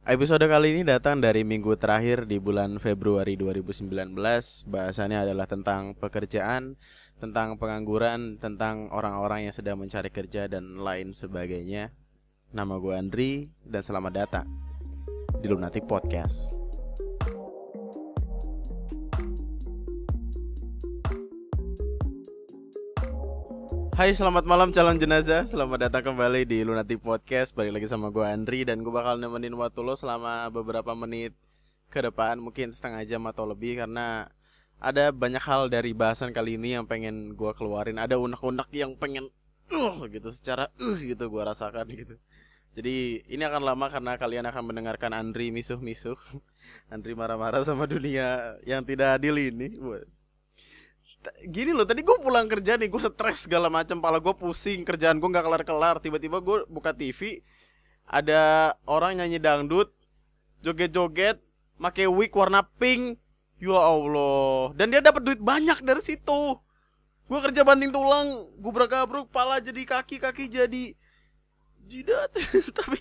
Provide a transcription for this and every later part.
Episode kali ini datang dari minggu terakhir di bulan Februari 2019. Bahasannya adalah tentang pekerjaan, tentang pengangguran, tentang orang-orang yang sedang mencari kerja dan lain sebagainya. Nama gue Andri dan selamat datang di Lunatic Podcast. Hai selamat malam calon jenazah. Selamat datang kembali di Lunatic Podcast. Balik lagi sama gue Andri Dan gue bakal nemenin waktu lo selama beberapa menit ke depan Mungkin setengah jam atau lebih Karena ada banyak hal dari bahasan kali ini yang pengen gue keluarin. Ada unek-unek yang pengen uh gitu secara uh gitu gue rasakan gitu. Jadi ini akan lama karena kalian akan mendengarkan Andri misuh-misuh. Andri marah-marah sama dunia yang tidak adil ini gini loh tadi gue pulang kerja nih gue stres segala macam pala gue pusing kerjaan gue nggak kelar kelar tiba-tiba gue buka TV ada orang nyanyi dangdut joget-joget pakai wig warna pink. Ya allah. Dan dia dapat duit banyak dari situ. Gue kerja banting tulang gue bergabruk pala jadi kaki kaki jadi jidat. Tapi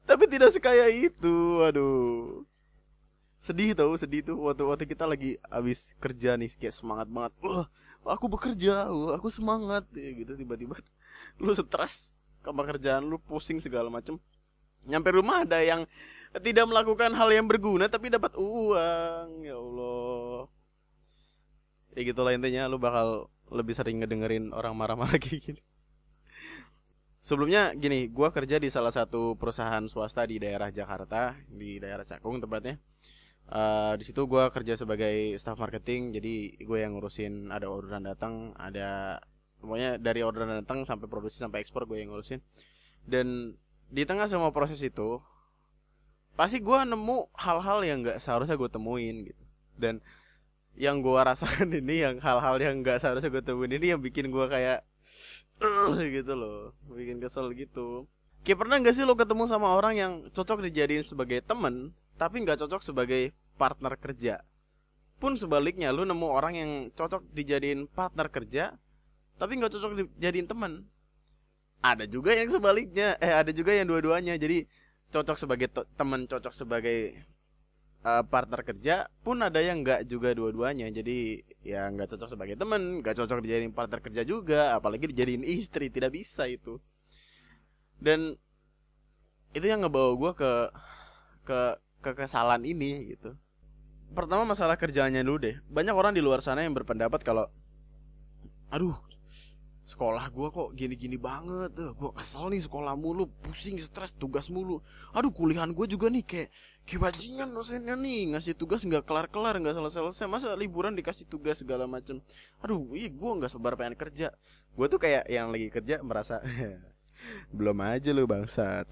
tapi tidak sekaya itu aduh sedih tau sedih tuh. Waktu waktu kita lagi habis kerja nih kayak semangat banget. Wah aku bekerja wah, aku semangat. Ya, gitu tiba-tiba lu stres sama kerjaan lu pusing segala macem. Nyampe rumah ada yang tidak melakukan hal yang berguna tapi dapat uang. Ya Allah. Ya gitulah intinya lu bakal lebih sering ngedengerin orang marah-marah kayak gini. Sebelumnya gini gua kerja di salah satu perusahaan swasta di daerah Jakarta di daerah Cakung tepatnya uh, di situ gue kerja sebagai staff marketing jadi gue yang ngurusin ada orderan datang ada pokoknya dari orderan datang sampai produksi sampai ekspor gue yang ngurusin. Dan di tengah semua proses itu pasti gue nemu hal-hal yang nggak seharusnya gue temuin gitu. Dan yang gue rasakan ini yang hal-hal yang nggak seharusnya gue temuin ini yang bikin gue kayak gitu loh. Bikin kesel gitu. Kayak pernah gak sih lo ketemu sama orang yang cocok dijadiin sebagai temen Tapi gak cocok sebagai partner kerja. Pun sebaliknya lo nemu orang yang cocok dijadiin partner kerja Tapi gak cocok dijadiin temen Ada juga yang sebaliknya Eh ada juga yang dua-duanya. Jadi cocok sebagai temen Cocok sebagai uh, partner kerja Pun ada yang gak juga dua-duanya. Jadi ya gak cocok sebagai temen Gak cocok dijadiin partner kerja juga Apalagi dijadiin istri Tidak bisa itu. Dan itu yang ngebawa gue ke ke ke kesalahan ini gitu. Pertama masalah kerjaannya dulu deh. Banyak orang di luar sana yang berpendapat kalau aduh sekolah gue kok gini-gini banget tuh gue kesel nih sekolah mulu pusing stres tugas mulu. Aduh kuliahan gue juga nih kayak kayak bajingan dosennya nih ngasih tugas nggak kelar-kelar nggak selesai-selesai masa liburan dikasih tugas segala macem. Aduh iya gue nggak sabar pengen kerja. Gue tuh kayak yang lagi kerja merasa Belum aja lu bangsat.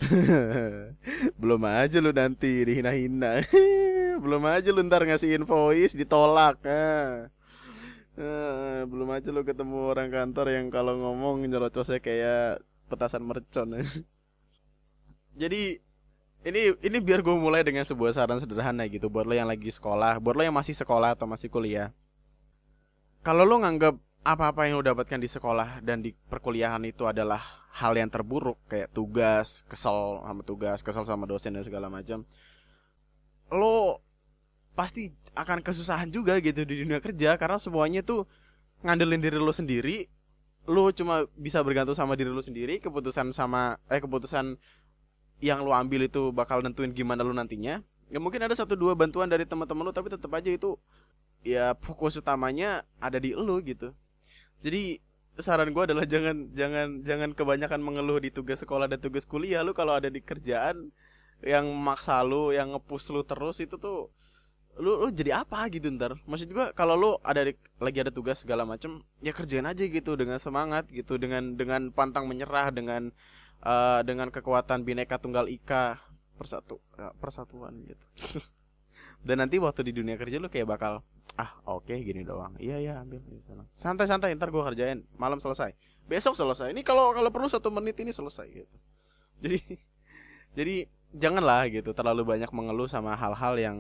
Belum aja lu nanti dihina-hina. Belum aja lu ntar ngasih invoice ditolak. Belum aja lu ketemu orang kantor yang kalau ngomong nyerocosnya kayak petasan mercon. Jadi ini ini biar gue mulai dengan sebuah saran sederhana gitu buat lo yang lagi sekolah, buat lo yang masih sekolah atau masih kuliah. Kalau lo nganggap apa-apa yang lo dapatkan di sekolah dan di perkuliahan itu adalah hal yang terburuk kayak tugas, kesel sama tugas, kesel sama dosen dan segala macam. Lo pasti akan kesusahan juga gitu di dunia kerja karena semuanya tuh ngandelin diri lo sendiri. Lo cuma bisa bergantung sama diri lo sendiri, keputusan sama eh keputusan yang lo ambil itu bakal nentuin gimana lo nantinya. Ya mungkin ada satu dua bantuan dari teman-teman lo tapi tetap aja itu ya fokus utamanya ada di lo gitu. Jadi saran gue adalah jangan jangan jangan kebanyakan mengeluh di tugas sekolah dan tugas kuliah. Lu kalau ada di kerjaan yang maksa lu yang ngepus lu terus itu tuh lu, lu jadi apa gitu ntar? Maksud gue kalau lu ada di, lagi ada tugas segala macem ya kerjain aja gitu dengan semangat gitu dengan dengan pantang menyerah dengan uh, dengan kekuatan bineka tunggal ika persatu uh, persatuan gitu dan nanti waktu di dunia kerja lu kayak bakal ah oke okay, gini doang. Iya iya ambil santai santai ntar gue kerjain malam selesai. Besok selesai. Ini kalau kalau perlu satu menit ini selesai gitu. Jadi jadi janganlah gitu terlalu banyak mengeluh sama hal-hal yang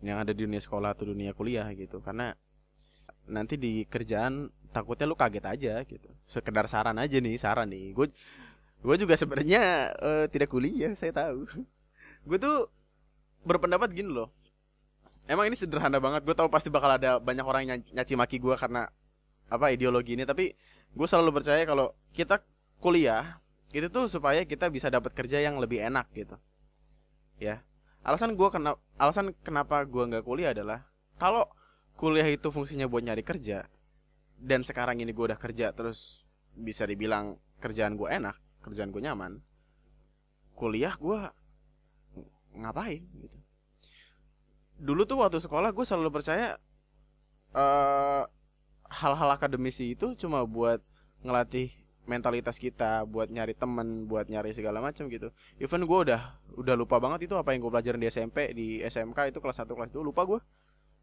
yang ada di dunia sekolah atau dunia kuliah gitu. Karena nanti di kerjaan takutnya lu kaget aja gitu. Sekedar saran aja nih saran nih. Gue gue juga sebenarnya uh, tidak kuliah saya tahu. Gue tuh berpendapat gini loh. Emang ini sederhana banget. Gue tahu pasti bakal ada banyak orang yang nyaci maki gue karena apa ideologi ini. Tapi gue selalu percaya kalau kita kuliah itu tuh supaya kita bisa dapat kerja yang lebih enak gitu. Ya. Alasan gue kena alasan kenapa gue nggak kuliah adalah kalau kuliah itu fungsinya buat nyari kerja dan sekarang ini gue udah kerja terus bisa dibilang kerjaan gue enak kerjaan gue nyaman kuliah gue ngapain gitu dulu tuh waktu sekolah gue selalu percaya uh, hal-hal akademisi itu cuma buat ngelatih mentalitas kita buat nyari temen buat nyari segala macam gitu even gue udah udah lupa banget itu apa yang gue pelajarin di SMP di SMK itu kelas 1 kelas 2 lupa gue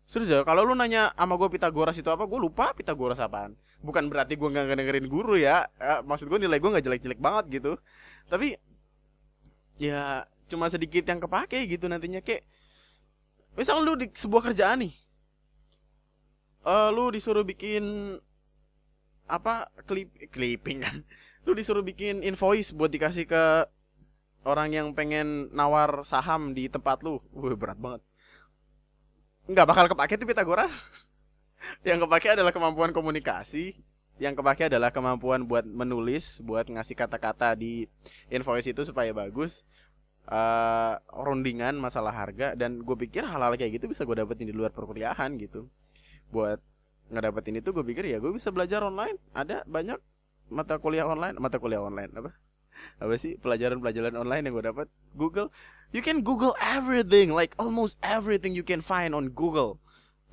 Serius kalau lu nanya sama gue Pitagoras itu apa, gue lupa Pitagoras apaan. Bukan berarti gue nggak dengerin guru ya, eh, maksud gue nilai gue nggak jelek-jelek banget gitu. Tapi ya cuma sedikit yang kepake gitu nantinya kayak misal lu di sebuah kerjaan nih uh, lu disuruh bikin apa klip clipping kan? Lu disuruh bikin invoice buat dikasih ke orang yang pengen nawar saham di tempat lu. Wah berat banget. Nggak bakal kepake tuh Pitagoras. Yang kepake adalah kemampuan komunikasi. Yang kepake adalah kemampuan buat menulis buat ngasih kata-kata di invoice itu supaya bagus uh, rundingan masalah harga dan gue pikir hal-hal kayak gitu bisa gue dapetin di luar perkuliahan gitu. Buat ngedapetin itu gue pikir ya gue bisa belajar online. Ada banyak mata kuliah online mata kuliah online apa? Apa sih? Pelajaran-pelajaran online yang gue dapat Google you can Google everything like almost everything you can find on Google.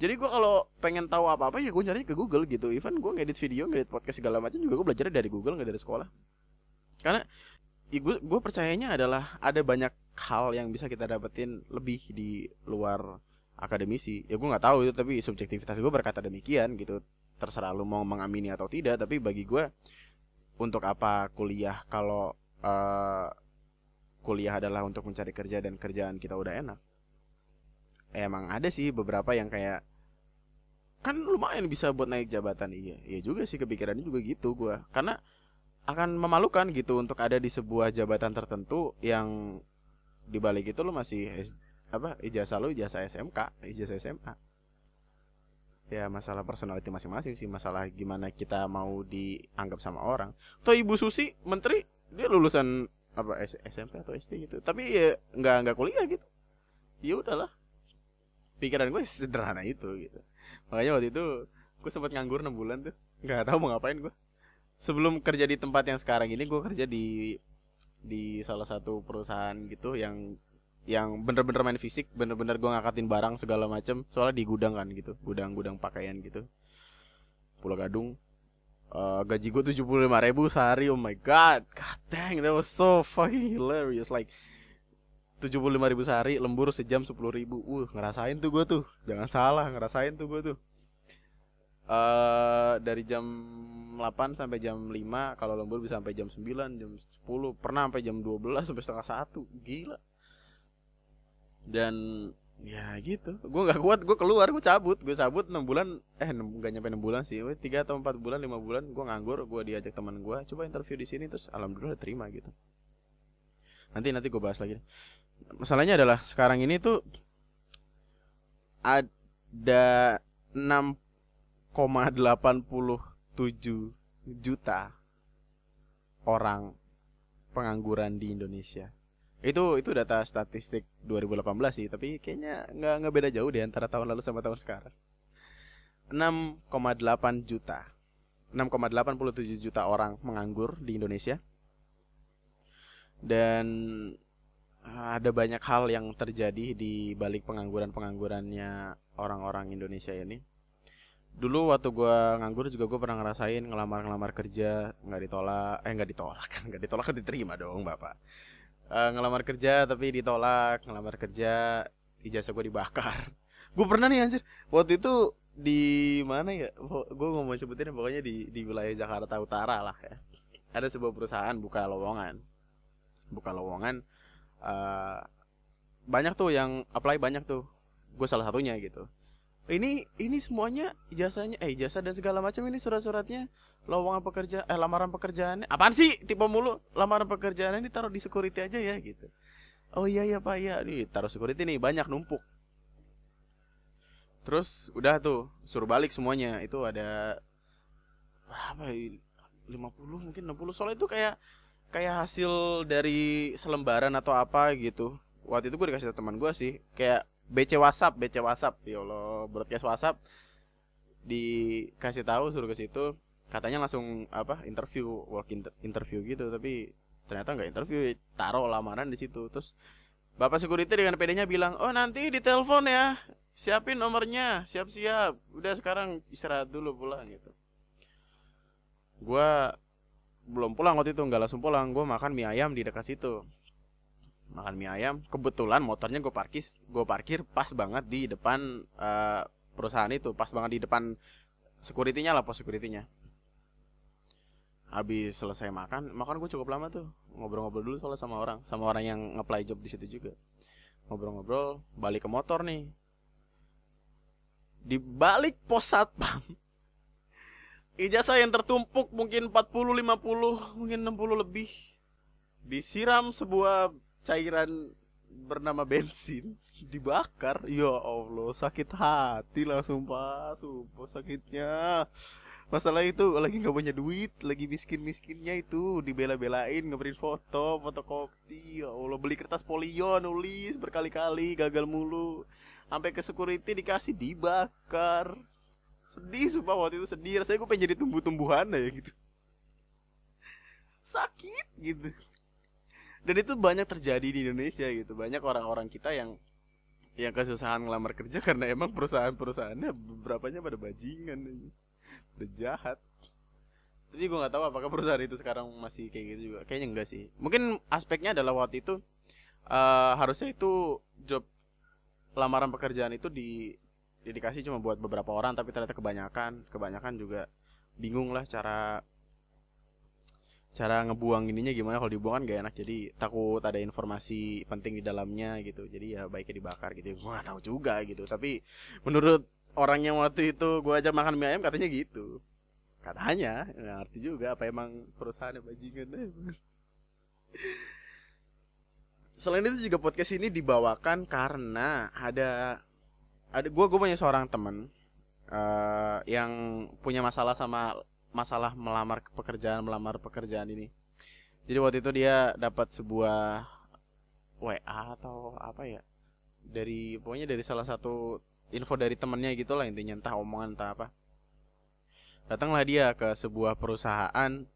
Jadi gue kalau pengen tahu apa apa ya gue cari ke Google gitu. Even gue ngedit video ngedit podcast segala macam juga gue belajar dari Google nggak dari sekolah. Karena ya gue gue percayanya adalah ada banyak hal yang bisa kita dapetin lebih di luar akademisi ya gue nggak tahu itu tapi subjektivitas gue berkata demikian gitu. Terserah lu mau mengamini atau tidak tapi bagi gue untuk apa kuliah kalau uh, kuliah adalah untuk mencari kerja dan kerjaan kita udah enak? Emang ada sih beberapa yang kayak kan lumayan bisa buat naik jabatan. Iya iya juga sih kepikirannya juga gitu gue karena akan memalukan gitu untuk ada di sebuah jabatan tertentu yang di balik itu lo masih apa ijazah lo ijazah SMK ijazah SMA ya masalah personality masing-masing sih masalah gimana kita mau dianggap sama orang. Toh ibu Susi menteri dia lulusan apa S SMP atau SD gitu. Tapi ya nggak nggak kuliah gitu. Ya udahlah. Pikiran gue sederhana itu gitu. Makanya waktu itu gue sempat nganggur enam bulan tuh. Nggak tahu mau ngapain gue sebelum kerja di tempat yang sekarang ini gue kerja di di salah satu perusahaan gitu yang yang bener-bener main fisik bener-bener gue ngangkatin barang segala macem soalnya di gudang kan gitu gudang-gudang pakaian gitu. Pulau Gadung. Uh, gaji gue tujuh puluh lima ribu sehari oh my god god dang that was so fucking hilarious like tujuh puluh lima ribu sehari lembur sejam sepuluh ribu. Uh ngerasain tuh gue tuh jangan salah ngerasain tuh gue tuh uh, dari jam 8 sampai jam 5 kalau lembur bisa sampai jam 9 jam 10 pernah sampai jam 12 sampai setengah satu. Gila. Dan ya gitu. Gue nggak kuat gue keluar gue cabut. Gue cabut enam bulan eh nggak nyampe enam bulan sih. Tiga atau empat bulan lima bulan gue nganggur gue diajak teman gue coba interview di sini terus alhamdulillah terima gitu. Nanti nanti gue bahas lagi. Masalahnya adalah sekarang ini tuh ada enam 1,87 juta orang pengangguran di Indonesia. Itu itu data statistik 2018 sih, tapi kayaknya nggak nggak beda jauh deh antara tahun lalu sama tahun sekarang. 6,8 juta. 6,87 juta orang menganggur di Indonesia. Dan ada banyak hal yang terjadi di balik pengangguran-penganggurannya orang-orang Indonesia ini dulu waktu gue nganggur juga gue pernah ngerasain ngelamar ngelamar kerja nggak ditolak eh nggak ditolak kan nggak ditolak kan diterima dong bapak. Uh, ngelamar kerja tapi ditolak ngelamar kerja ijazah gue dibakar. Gue pernah nih anjir. Waktu itu di mana ya? Gue nggak mau sebutin pokoknya di di wilayah Jakarta Utara lah ya. Ada sebuah perusahaan buka lowongan. Buka lowongan uh, banyak tuh yang apply banyak tuh. Gue salah satunya gitu ini ini semuanya ijazahnya eh ijazah dan segala macam ini surat-suratnya. Lowongan pekerja eh lamaran pekerjaan apaan sih? Tipe mulu. Lamaran pekerjaan ini taruh di security aja ya gitu. Oh iya iya pak iya. Nih taruh security nih banyak numpuk. Terus udah tuh suruh balik semuanya. Itu ada berapa ya? 50 mungkin 60 soalnya itu kayak kayak hasil dari selembaran atau apa gitu. Waktu itu gue dikasih teman gue sih. Kayak BC WhatsApp BC WhatsApp. Ya Allah broadcast WhatsApp. Dikasih tahu suruh ke situ. Katanya langsung apa interview work interview gitu. Tapi ternyata nggak interview taruh lamaran di situ. Terus bapak security dengan pedenya bilang oh nanti ditelepon ya. Siapin nomornya. Siap-siap. Udah sekarang istirahat dulu pulang gitu. Gua belum pulang waktu itu nggak langsung pulang. Gue makan mie ayam di dekat situ makan mie ayam. Kebetulan motornya gue parkir gue parkir pas banget di depan uh, perusahaan itu pas banget di depan securitynya lah pos securitynya. Habis selesai makan makan gue cukup lama tuh. Ngobrol-ngobrol dulu soalnya sama orang sama orang yang ngeplay job di situ juga. Ngobrol-ngobrol balik ke motor nih. Di balik pos satpam ijazah yang tertumpuk mungkin 40 50 mungkin 60 lebih. Disiram sebuah cairan bernama bensin dibakar. Ya Allah sakit hati lah sumpah sumpah sakitnya. Masalah itu lagi nggak punya duit lagi miskin miskinnya itu dibela-belain ngeberin foto fotokopi. Ya Allah beli kertas polio nulis berkali-kali gagal mulu. Sampai ke security dikasih dibakar. Sedih sumpah waktu itu sedih. Rasanya gue pengen jadi tumbuh-tumbuhan ya gitu. Sakit gitu dan itu banyak terjadi di Indonesia gitu. Banyak orang-orang kita yang yang kesusahan ngelamar kerja karena emang perusahaan-perusahaannya beberapanya pada bajingan udah jahat. Tapi gue nggak tahu apakah perusahaan itu sekarang masih kayak gitu juga. Kayaknya enggak sih. Mungkin aspeknya adalah waktu itu uh, harusnya itu job lamaran pekerjaan itu di dedikasi cuma buat beberapa orang tapi ternyata kebanyakan. Kebanyakan juga bingung lah cara cara ngebuang ininya gimana kalau dibuang kan gak enak. Jadi takut ada informasi penting di dalamnya gitu. Jadi ya baiknya dibakar gitu. Gue gak tahu juga gitu. Tapi menurut orang yang waktu itu gue aja makan mie ayam katanya gitu. Katanya nggak ngerti juga apa emang perusahaan bajingan. Selain itu juga podcast ini dibawakan karena ada ada gue gue punya seorang temen uh, yang punya masalah sama masalah melamar pekerjaan melamar pekerjaan ini. Jadi waktu itu dia dapat sebuah WA atau apa ya dari pokoknya dari salah satu info dari temennya gitu lah intinya entah omongan entah apa. Datanglah dia ke sebuah perusahaan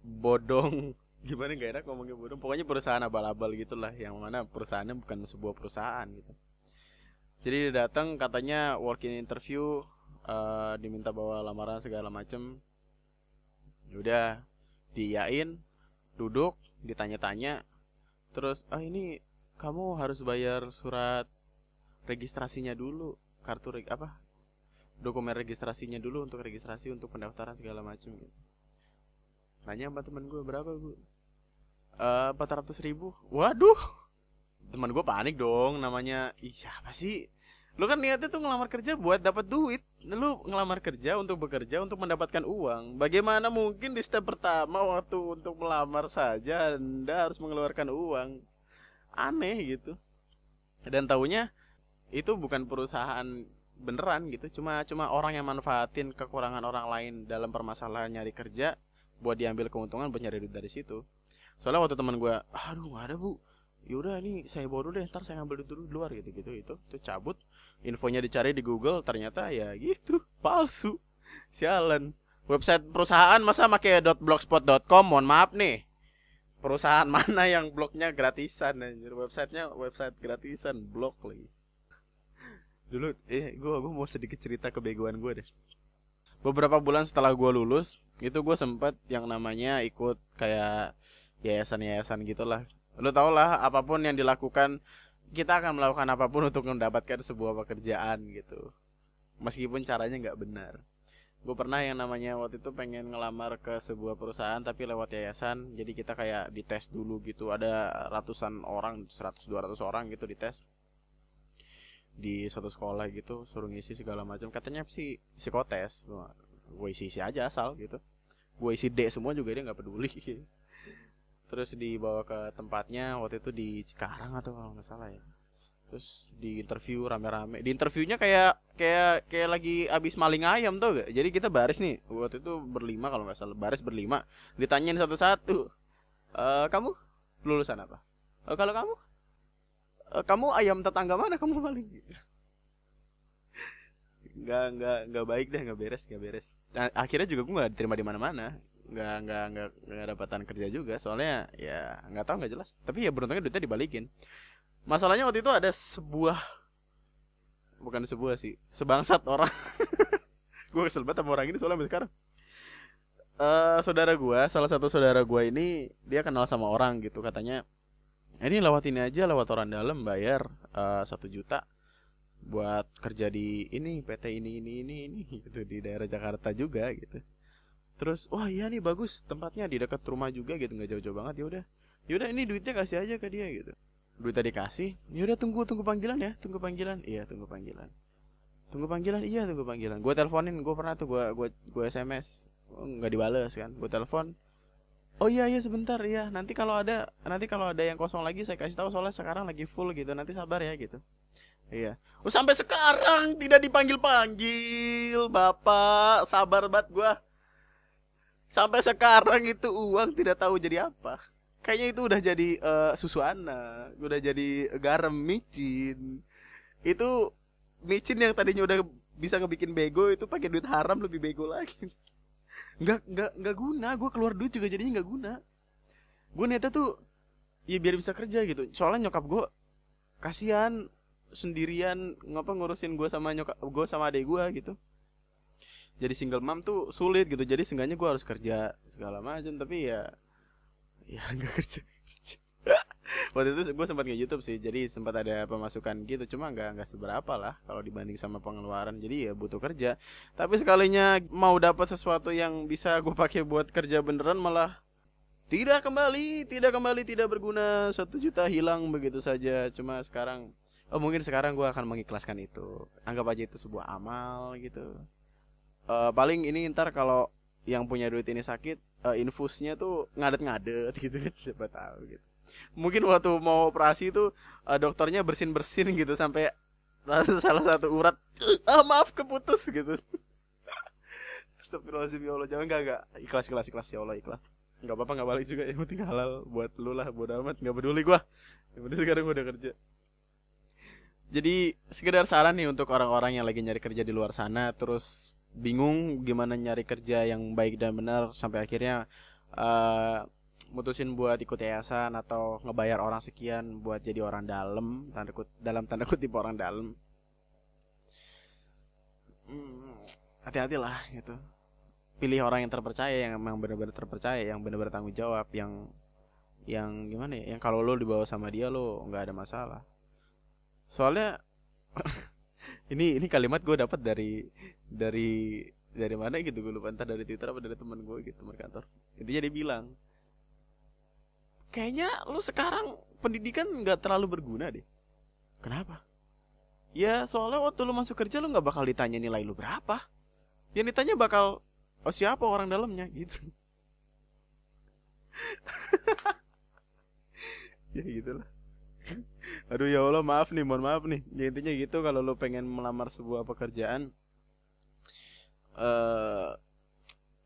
bodong. Gimana gak enak ngomongnya bodong? Pokoknya perusahaan abal-abal gitulah yang mana perusahaannya bukan sebuah perusahaan gitu. Jadi dia datang katanya working interview uh, diminta bawa lamaran segala macem udah diyain duduk ditanya-tanya. Terus ah ini kamu harus bayar surat registrasinya dulu kartu reg apa dokumen registrasinya dulu untuk registrasi untuk pendaftaran segala macam gitu. Nanya sama temen gue berapa bu? Eh, empat ratus ribu. Waduh! Teman gue panik dong namanya ih siapa sih lu kan niatnya tuh ngelamar kerja buat dapat duit. Lu ngelamar kerja untuk bekerja untuk mendapatkan uang. Bagaimana mungkin di step pertama waktu untuk melamar saja anda harus mengeluarkan uang? Aneh gitu. Dan tahunya itu bukan perusahaan beneran gitu. Cuma cuma orang yang manfaatin kekurangan orang lain dalam permasalahan nyari kerja buat diambil keuntungan buat nyari duit dari situ. Soalnya waktu teman gue aduh gak ada bu. Yaudah ini saya bawa dulu deh ntar saya ngambil dulu luar gitu gitu itu tuh cabut infonya dicari di Google ternyata ya gitu palsu. Sialan. Website perusahaan masa make .blogspot.com mohon maaf nih. Perusahaan mana yang blognya gratisan anjir? Websitenya website gratisan blog lagi. Dulu eh gue gue mau sedikit cerita kebegoan gue deh. Beberapa bulan setelah gue lulus itu gue sempet yang namanya ikut kayak yayasan-yayasan gitulah. Lu tau lah apa pun yang dilakukan kita akan melakukan apa pun untuk mendapatkan sebuah pekerjaan gitu. Meskipun caranya nggak benar. Gue pernah yang namanya waktu itu pengen ngelamar ke sebuah perusahaan tapi lewat yayasan. Jadi kita kayak dites dulu gitu. Ada ratusan orang, 100 200 orang gitu dites di satu sekolah gitu suruh ngisi segala macam katanya sih psikotes gue isi isi aja asal gitu gue isi D semua juga dia nggak peduli terus dibawa ke tempatnya waktu itu di Cikarang atau kalau nggak salah ya. Terus di interview rame-rame. Di interviewnya kayak kayak kayak lagi abis maling ayam tuh gak jadi kita baris nih waktu itu berlima kalau nggak salah baris berlima. Ditanyain satu-satu e, kamu lulusan apa? E, kalau kamu e, kamu ayam tetangga mana kamu maling? Nggak nggak nggak baik deh nggak beres nggak beres. Nah, akhirnya juga gue nggak diterima di mana-mana nggak nggak nggak nggak dapatan kerja juga soalnya ya nggak tahu nggak jelas. Tapi ya beruntungnya duitnya dibalikin. Masalahnya waktu itu ada sebuah bukan sebuah sih sebangsat orang. Gue kesel banget sama orang ini soalnya sekarang. Uh, saudara gue salah satu saudara gue ini dia kenal sama orang gitu katanya ini lewat ini aja lewat orang dalam bayar eh, satu uh, juta buat kerja di ini PT ini ini ini ini gitu di daerah Jakarta juga gitu terus wah iya nih bagus tempatnya di dekat rumah juga gitu nggak jauh-jauh banget. Ya udah yaudah ini duitnya kasih aja ke dia gitu. Duit tadi kasih ya udah tunggu tunggu panggilan ya tunggu panggilan. Iya tunggu panggilan. Tunggu panggilan? Iya tunggu panggilan. Gue teleponin gue pernah tuh gue gue gue sms nggak dibales kan gue telepon. Oh iya iya sebentar ya nanti kalau ada nanti kalau ada yang kosong lagi saya kasih tahu soalnya sekarang lagi full gitu nanti sabar ya gitu. Iya. Oh, sampai sekarang tidak dipanggil panggil bapak. Sabar banget gue sampai sekarang itu uang tidak tahu jadi apa. Kayaknya itu udah jadi uh, susu anak udah jadi garam micin. Itu micin yang tadinya udah bisa ngebikin bego itu pakai duit haram lebih bego lagi. Nggak nggak nggak guna. Gue keluar duit juga jadinya nggak guna. Gue niatnya tuh ya biar bisa kerja gitu. Soalnya nyokap gue kasihan sendirian ngapa ngurusin gue sama nyokap gue sama adek gue gitu jadi single mom tuh sulit gitu. Jadi seenggaknya gue harus kerja segala macam tapi ya ya nggak kerja kerja. Waktu itu gue sempat nge YouTube sih jadi sempat ada pemasukan gitu. Cuma nggak nggak seberapa lah kalau dibanding sama pengeluaran. Jadi ya butuh kerja. Tapi sekalinya mau dapat sesuatu yang bisa gue pakai buat kerja beneran malah tidak kembali tidak kembali tidak berguna. Satu juta hilang begitu saja. Cuma sekarang oh mungkin sekarang gue akan mengikhlaskan itu. Anggap aja itu sebuah amal gitu uh, paling ini ntar kalau yang punya duit ini sakit uh, infusnya tuh ngadet-ngadet gitu kan siapa tahu gitu. Mungkin waktu mau operasi itu uh, dokternya bersin bersin gitu sampai salah satu urat ah maaf keputus gitu. Astagfirullahaladzim ya Allah. Jangan gak, gak Ikhlas ikhlas ikhlas. Ya Allah ikhlas. Gak apa-apa gak balik juga. Yang penting halal Buat lu lah Bodo amat. Gak peduli gua. Yang penting sekarang gua udah kerja. Jadi sekedar saran nih Untuk orang-orang yang lagi nyari kerja di luar sana Terus bingung gimana nyari kerja yang baik dan benar sampai akhirnya uh, mutusin buat ikut yayasan atau ngebayar orang sekian buat jadi orang dalam tanda kut dalam tanda kutip orang dalam. Hmm, hati-hatilah gitu. Pilih orang yang terpercaya yang memang benar-benar terpercaya yang benar-benar tanggung jawab yang yang gimana ya yang kalau lo dibawa sama dia lo nggak ada masalah. Soalnya ini ini kalimat gue dapat dari dari dari mana gitu gue lupa. Entah dari twitter apa dari teman gue gitu teman kantor. Intinya dia bilang kayaknya lu sekarang pendidikan nggak terlalu berguna deh. Kenapa? Ya soalnya waktu lu masuk kerja lu nggak bakal ditanya nilai lu berapa. Yang ditanya bakal oh siapa orang dalamnya? Gitu. Ya gitulah aduh ya Allah maaf nih mohon maaf nih. Ya intinya gitu kalau lo pengen melamar sebuah pekerjaan uh,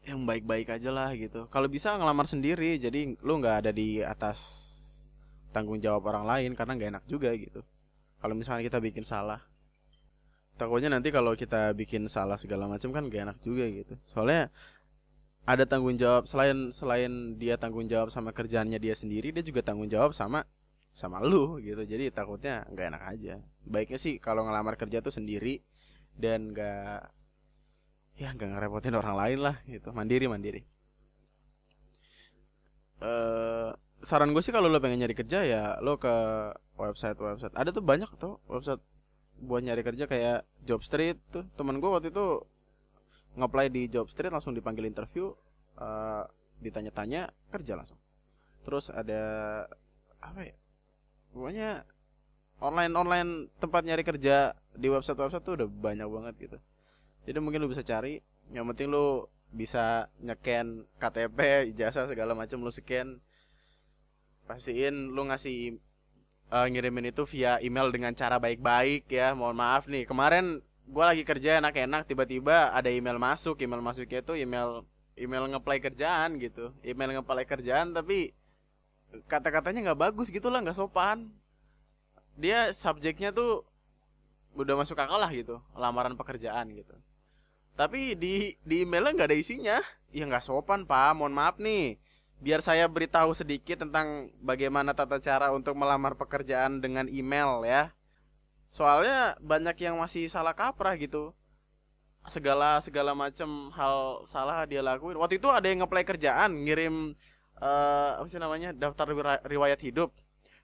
yang baik-baik aja lah gitu. Kalau bisa ngelamar sendiri jadi lo nggak ada di atas tanggung jawab orang lain karena nggak enak juga gitu. Kalau misalnya kita bikin salah takutnya nanti kalau kita bikin salah segala macam kan gak enak juga gitu. Soalnya ada tanggung jawab selain selain dia tanggung jawab sama kerjaannya dia sendiri dia juga tanggung jawab sama sama lu gitu. Jadi takutnya nggak enak aja. Baiknya sih kalau ngelamar kerja tuh sendiri dan nggak ya nggak ngerepotin orang lain lah gitu. Mandiri mandiri. Uh, saran gue sih kalau lo pengen nyari kerja ya lo ke website website. Ada tuh banyak tuh website buat nyari kerja kayak job street tuh. Teman gue waktu itu ngeplay di job street langsung dipanggil interview uh, ditanya-tanya kerja langsung. Terus ada apa ya pokoknya online online tempat nyari kerja di website website tuh udah banyak banget gitu. Jadi mungkin lu bisa cari yang penting lu bisa nyeken KTP ijazah segala macam lu scan. Pastiin lu ngasih uh, ngirimin itu via email dengan cara baik-baik ya. Mohon maaf nih kemarin gue lagi kerja enak-enak tiba-tiba ada email masuk email masuknya itu email email ngeplay kerjaan gitu. Email ngeplay kerjaan tapi kata-katanya nggak bagus gitu lah nggak sopan. Dia subjeknya tuh udah masuk akal lah gitu lamaran pekerjaan gitu. Tapi di di emailnya nggak ada isinya. Ya nggak sopan pak mohon maaf nih. Biar saya beritahu sedikit tentang bagaimana tata cara untuk melamar pekerjaan dengan email ya. Soalnya banyak yang masih salah kaprah gitu. Segala segala macam hal salah dia lakuin. Waktu itu ada yang ngeplay kerjaan ngirim uh, apa sih namanya daftar riwayat hidup.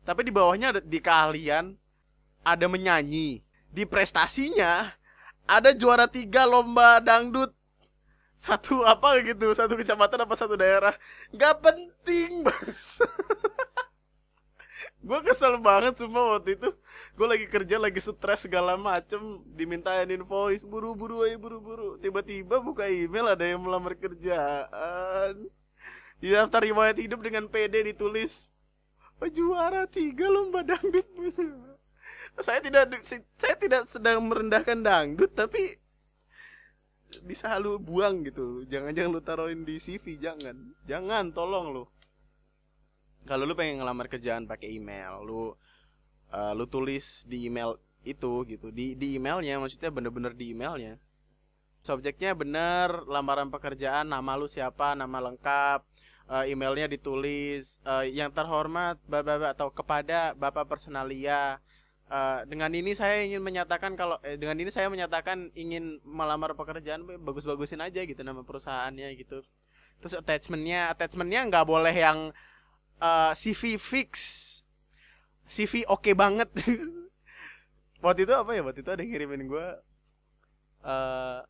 Tapi di bawahnya ada, di kalian ada menyanyi. Di prestasinya ada juara tiga lomba dangdut. Satu apa gitu satu kecamatan apa satu daerah. Nggak penting bang gue kesel banget semua waktu itu. Gue lagi kerja lagi stres segala macem. Dimintain invoice buru-buru aja buru-buru. Tiba-tiba buka email ada yang melamar kerjaan di daftar riwayat hidup dengan PD ditulis juara tiga lomba dangdut. Saya tidak saya tidak sedang merendahkan dangdut tapi bisa lu buang gitu. Jangan jangan lu taruhin di CV jangan. Jangan tolong lu. Kalau lu pengen ngelamar kerjaan pakai email lu uh, lu tulis di email itu gitu. Di di emailnya maksudnya bener-bener di emailnya. Subjeknya bener lamaran pekerjaan nama lu siapa nama lengkap uh, emailnya ditulis uh, yang terhormat bapak atau kepada bapak personalia Uh, dengan ini saya ingin menyatakan kalau eh, dengan ini saya menyatakan ingin melamar pekerjaan bagus-bagusin aja gitu nama perusahaannya gitu. Terus attachmentnya attachmentnya nggak boleh yang uh, CV fix. CV oke okay banget. Waktu itu apa ya? Waktu itu ada yang ngirimin gue uh,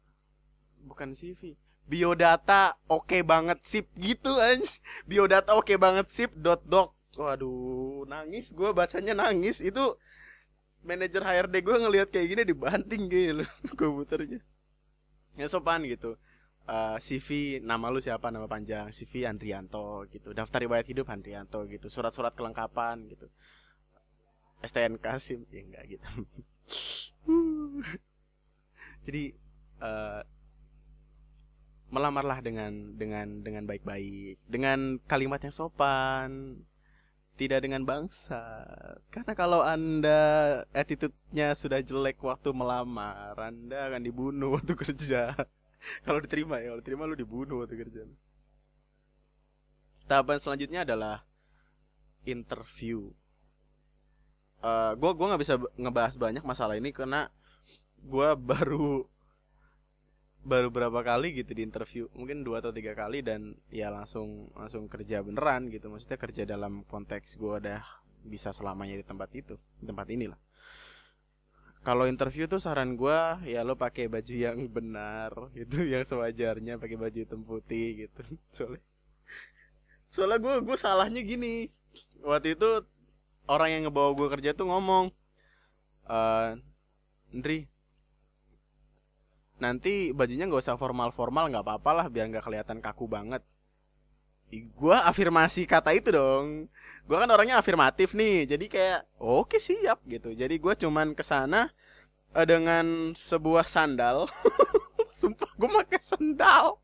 bukan CV biodata oke okay banget sip. Gitu aja biodata oke okay banget sip. Dot doc waduh nangis. Gue bacanya nangis. Itu manajer HRD gue ngelihat kayak gini dibanting gitu komputernya. Ya sopan gitu. Uh, eh, CV nama lu siapa? Nama panjang. CV Andrianto gitu. Daftar riwayat hidup Andrianto gitu. Surat-surat kelengkapan gitu. STNK SIM. Ya enggak gitu. Jadi uh, melamarlah dengan dengan dengan baik-baik. Dengan kalimat yang sopan tidak dengan bangsa. Karena kalau anda attitude-nya sudah jelek waktu melamar anda akan dibunuh waktu kerja. Kalau diterima ya kalau diterima lu dibunuh waktu kerja. Tahapan selanjutnya adalah interview. Uh, gua gua nggak bisa ngebahas banyak masalah ini karena gua baru baru berapa kali gitu di interview mungkin dua atau tiga kali dan ya langsung langsung kerja beneran gitu. Maksudnya kerja dalam konteks gua udah bisa selamanya di tempat itu di tempat inilah. Kalau interview tuh saran gue ya lo pakai baju yang benar gitu yang sewajarnya pakai baju hitam putih gitu. Soalnya soalnya gue gue salahnya gini. Waktu itu orang yang ngebawa gue kerja tuh ngomong uh, Ndri nanti bajunya nggak usah formal formal nggak apa-apa lah biar nggak kelihatan kaku banget. Gue afirmasi kata itu dong. Gue kan orangnya afirmatif nih jadi kayak oke okay, siap gitu. Jadi gue cuman ke sana uh, dengan sebuah sandal. Sumpah gue pakai sandal.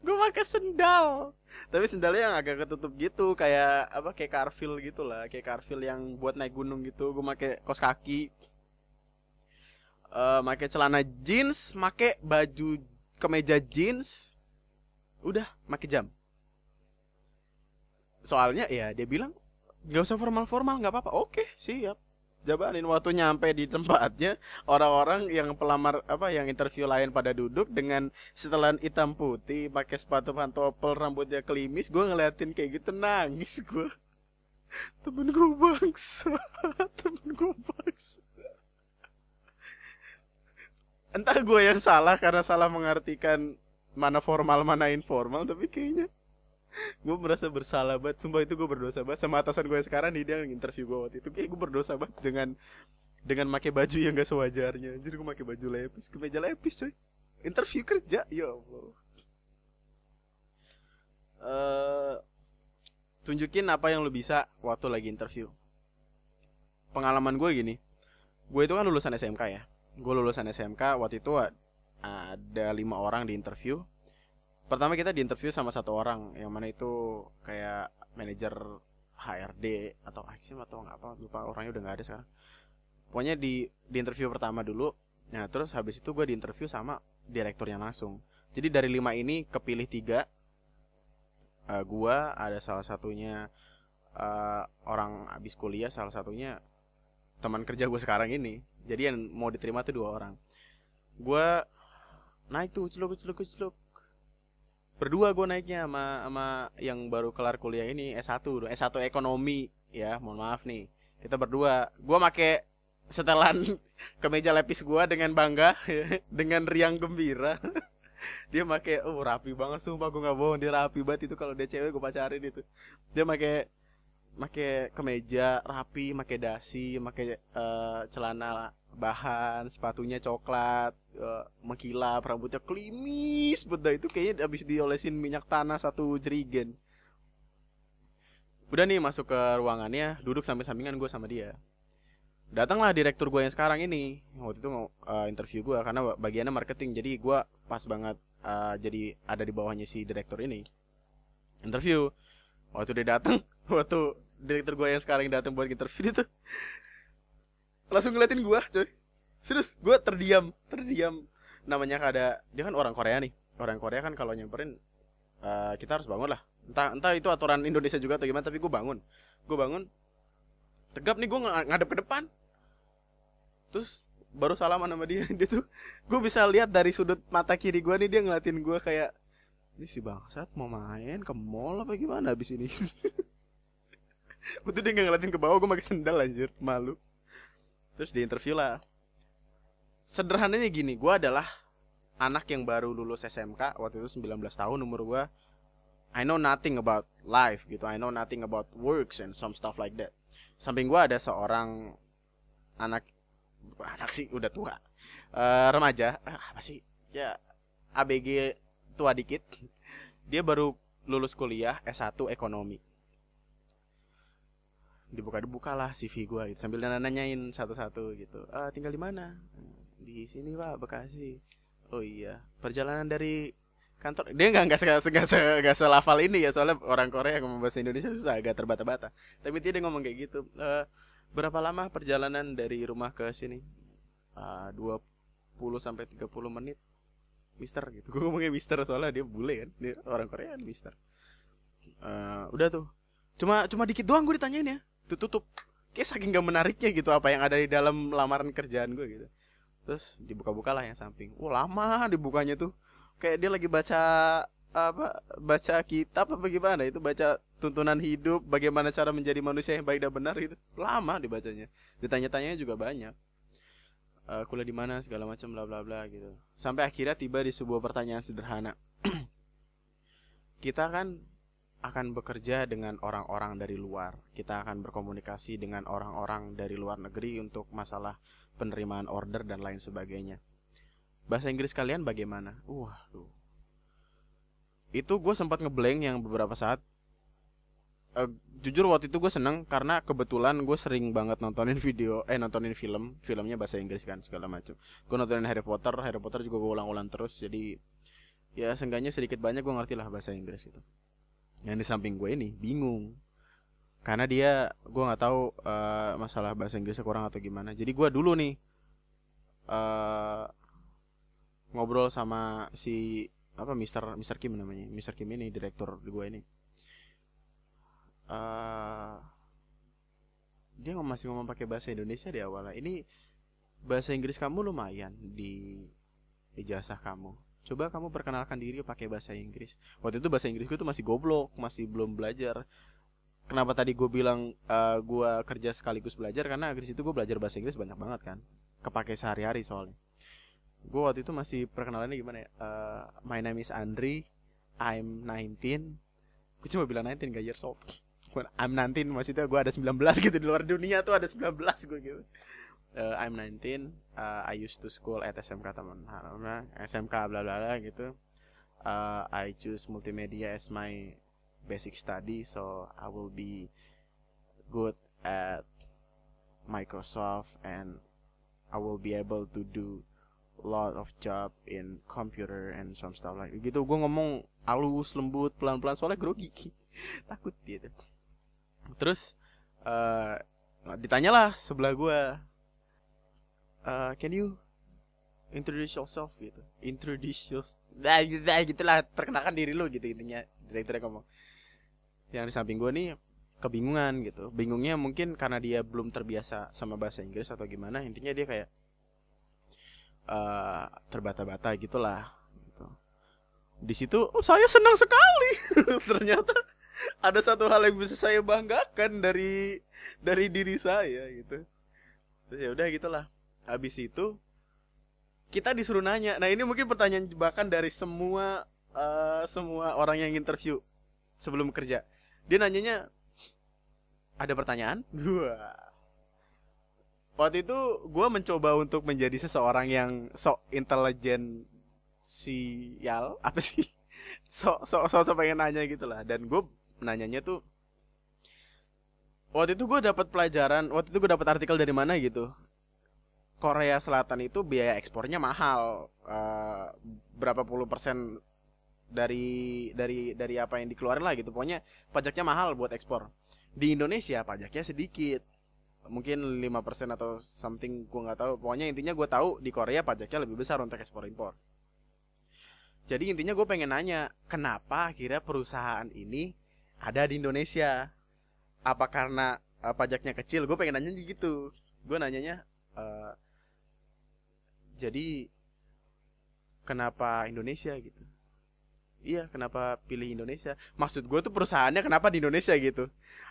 Gue pakai sandal. Tapi sandalnya yang agak ketutup gitu kayak apa kayak carfil gitu lah kayak carfil yang buat naik gunung gitu. Gue pakai kos kaki uh, pakai celana jeans pakai baju kemeja jeans. Udah pakai jam. Soalnya ya dia bilang nggak usah formal formal nggak apa-apa. Oke siap. Jabanin waktu nyampe di tempatnya orang-orang yang pelamar apa yang interview lain pada duduk dengan setelan hitam putih pakai sepatu pantopel rambutnya kelimis gue ngeliatin kayak gitu nangis gue temen gue bangsa temen gue bangsa entah gue yang salah karena salah mengartikan mana formal mana informal tapi kayaknya gue merasa bersalah banget. Sumpah itu gue berdosa banget. Sama atasan gue sekarang nih dia yang interview gue waktu itu. Kayak gue berdosa banget dengan dengan pakai baju yang gak sewajarnya. Jadi gue pakai baju lepis. Kemeja lepis coy. Interview kerja? Ya allah. Uh, tunjukin apa yang lu bisa waktu lagi interview. Pengalaman gue gini. Gue itu kan lulusan SMK ya gue lulusan SMK waktu itu ada lima orang di interview. Pertama kita di interview sama satu orang yang mana itu kayak manajer HRD atau Aksim atau nggak apa lupa orangnya udah nggak ada sekarang. Pokoknya di di interview pertama dulu nah terus habis itu gue di interview sama direkturnya langsung. Jadi dari lima ini kepilih tiga uh, gue ada salah satunya uh, orang abis kuliah salah satunya teman kerja gue sekarang ini jadi yang mau diterima tuh dua orang. Gue naik tuh celuk celuk celuk berdua gue naiknya sama sama yang baru kelar kuliah ini S1 S1 ekonomi ya mohon maaf nih. Kita berdua. Gue make setelan kemeja lepis gue dengan bangga dengan riang gembira. Dia make oh rapi banget sumpah gue nggak bohong. Dia rapi banget itu kalau dia cewek gue pacarin itu. Dia make make kemeja rapi make dasi make uh, celana bahan sepatunya coklat uh, mengkilap rambutnya klimis beda itu kayaknya habis diolesin minyak tanah satu jerigen. Udah nih masuk ke ruangannya duduk sampai sampingan gue sama dia. Datanglah direktur gue yang sekarang ini. Waktu itu uh, interview gue karena bagiannya marketing jadi gue pas banget uh, jadi ada di bawahnya si direktur ini. Interview. Waktu dia datang waktu direktur gue yang sekarang datang buat interview itu. Langsung ngeliatin gue coy. Serius gue terdiam terdiam. Namanya ada dia kan orang Korea nih. Orang Korea kan kalau nyamperin uh, kita harus bangun lah. Entah entah itu aturan Indonesia juga atau gimana tapi gue bangun. Gue bangun tegap nih gue ng ngadep ke depan. Terus baru salaman sama dia dia tuh gue bisa lihat dari sudut mata kiri gue nih dia ngeliatin gue kayak ini si bangsat mau main ke mall apa gimana abis ini Waktu dia nggak ngeliatin ke bawah gue pakai sendal anjir. Malu. Terus di interview lah. Sederhananya gini gue adalah anak yang baru lulus SMK waktu itu 19 tahun umur gue I know nothing about life gitu. I know nothing about works and some stuff like that. Samping gue ada seorang anak anak sih udah tua. Uh, remaja. Uh, apa sih? Ya ABG tua dikit. Dia baru lulus kuliah S1 ekonomi dibuka-dibuka lah CV gue gitu sambil nanyain satu-satu gitu. Ah tinggal di mana? Di sini pak Bekasi. Oh iya. Perjalanan dari kantor? Dia nggak nggak nggak se nggak selafal ini ya soalnya orang Korea yang ngomong bahasa Indonesia susah agak terbata-bata. Tapi dia ngomong kayak gitu e, berapa lama perjalanan dari rumah ke sini? Dua puluh sampai tiga puluh menit. Mister gitu. Gue ngomongnya Mister soalnya dia bule kan dia orang Korea Mister. Uh, udah tuh. Cuma cuma dikit doang gue ditanyain ya tutup kayak saking gak menariknya gitu apa yang ada di dalam lamaran kerjaan gue gitu. Terus dibuka-buka lah yang samping. Wah lama dibukanya tuh. Kayak dia lagi baca apa baca kitab apa gimana itu baca tuntunan hidup bagaimana cara menjadi manusia yang baik dan benar itu lama dibacanya. Ditanya-tanyanya juga banyak. Uh, kuliah di mana segala macam bla bla bla gitu. Sampai akhirnya tiba di sebuah pertanyaan sederhana. Kita kan akan bekerja dengan orang-orang dari luar. Kita akan berkomunikasi dengan orang-orang dari luar negeri untuk masalah penerimaan order dan lain sebagainya. Bahasa Inggris kalian bagaimana? Wah. Itu gue sempat ngeblank yang beberapa saat. Uh, jujur waktu itu gue seneng karena kebetulan gue sering banget nontonin video, eh nontonin film, filmnya bahasa Inggris kan segala macam. Gue nontonin Harry Potter, Harry Potter juga gue ulang-ulang terus, jadi ya seenggaknya sedikit banyak gue ngerti lah bahasa Inggris itu yang di samping gue ini bingung. Karena dia gue nggak tahu uh, masalah bahasa Inggrisnya kurang atau gimana. Jadi gue dulu nih uh, ngobrol sama si apa Mister Mister Kim namanya Mister Kim ini direktur gue ini. Uh, dia masih ngomong pakai bahasa Indonesia di awalnya. Ini bahasa Inggris kamu lumayan di ijazah kamu coba kamu perkenalkan diri pakai bahasa Inggris. Waktu itu bahasa Inggris gue tuh masih goblok masih belum belajar. Kenapa tadi gue bilang uh, eh, gue kerja sekaligus belajar? Karena di situ gue belajar bahasa Inggris banyak banget kan. Kepake sehari-hari soalnya. Gue waktu itu masih perkenalannya gimana ya? Uh, my name is Andri I'm 19 gue cuma bilang 19 gak years old. I'm 19 maksudnya gue ada 19 gitu di luar dunia tuh ada 19 gue gitu uh, I'm 19 uh, I used to school at SMK teman SMK bla bla bla gitu. Uh, I choose multimedia as my basic study so I will be good at Microsoft and I will be able to do lot of job in computer and some stuff like gitu. Gue ngomong halus lembut pelan pelan soalnya grogi. Takut gitu. Terus uh, ditanyalah sebelah gue uh, can you introduce yourself gitu? Introduce yourself nah, gitu, nah, gitulah perkenalkan diri lu gitu intinya direkturnya ngomong. Yang di samping gue nih kebingungan gitu. Bingungnya mungkin karena dia belum terbiasa sama bahasa Inggris atau gimana intinya dia kayak uh, terbata-bata gitulah gitu. di situ oh saya senang sekali. Ternyata ada satu hal yang bisa saya banggakan dari dari diri saya gitu. Terus ya udah gitulah habis itu kita disuruh nanya. Nah ini mungkin pertanyaan bahkan dari semua uh, semua orang yang interview sebelum kerja. Dia nanyanya ada pertanyaan? Wah. Waktu itu gue mencoba untuk menjadi seseorang yang sok intelijen sial. Apa sih? Sok sok sok so pengen nanya gitu lah. Dan gue nanyanya tuh waktu itu gue dapat pelajaran waktu itu gue dapat artikel dari mana gitu Korea Selatan itu biaya ekspornya mahal. Uh, berapa puluh persen dari dari dari apa yang dikeluarin lah gitu. Pokoknya pajaknya mahal buat ekspor. Di Indonesia pajaknya sedikit. Mungkin 5% atau something gue nggak tahu. Pokoknya intinya gue tahu di Korea pajaknya lebih besar untuk ekspor impor. Jadi intinya gue pengen nanya kenapa akhirnya perusahaan ini ada di Indonesia? Apa karena uh, pajaknya kecil? Gue pengen nanya gitu. Gue nanyanya uh, jadi kenapa Indonesia gitu? Iya kenapa pilih Indonesia? Maksud gue tuh perusahaannya kenapa di Indonesia gitu?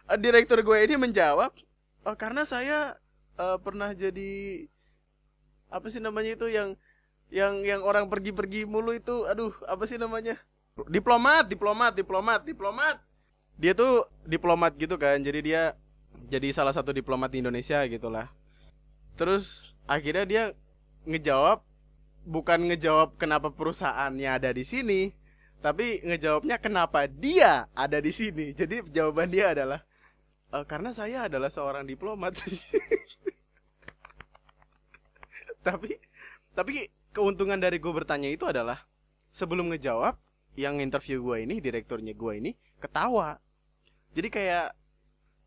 Uh, direktur gue ini menjawab oh, karena saya uh, pernah jadi apa sih namanya itu yang yang yang orang pergi-pergi mulu itu aduh apa sih namanya? Diplomat diplomat diplomat diplomat. Dia tuh diplomat gitu kan jadi dia jadi salah satu diplomat di Indonesia gitulah. Terus akhirnya dia ngejawab bukan ngejawab kenapa perusahaannya ada di sini tapi ngejawabnya kenapa dia ada di sini. Jadi jawaban dia adalah uh, karena saya adalah seorang diplomat. Tapi tapi keuntungan dari gue bertanya itu adalah sebelum ngejawab yang interview gue ini direkturnya gue ini ketawa. Jadi kayak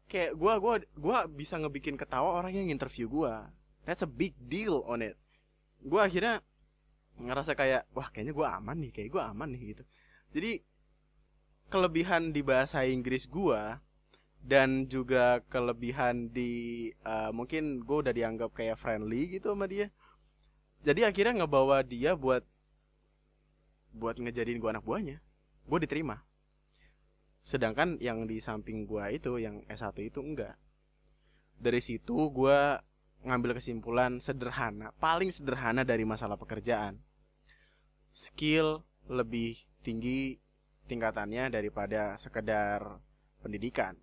kayak gue gua gua bisa ngebikin ketawa orang yang interview gue that's a big deal on it gue akhirnya ngerasa kayak wah kayaknya gue aman nih kayak gue aman nih gitu. Jadi kelebihan di bahasa Inggris gue dan juga kelebihan di uh, mungkin gue udah dianggap kayak friendly gitu sama dia jadi akhirnya ngebawa dia buat buat ngejadiin gue anak buahnya. Gue diterima. Sedangkan yang di samping gue itu yang S1 itu enggak. Dari situ gue ngambil kesimpulan sederhana paling sederhana dari masalah pekerjaan. Skill lebih tinggi tingkatannya daripada sekedar pendidikan.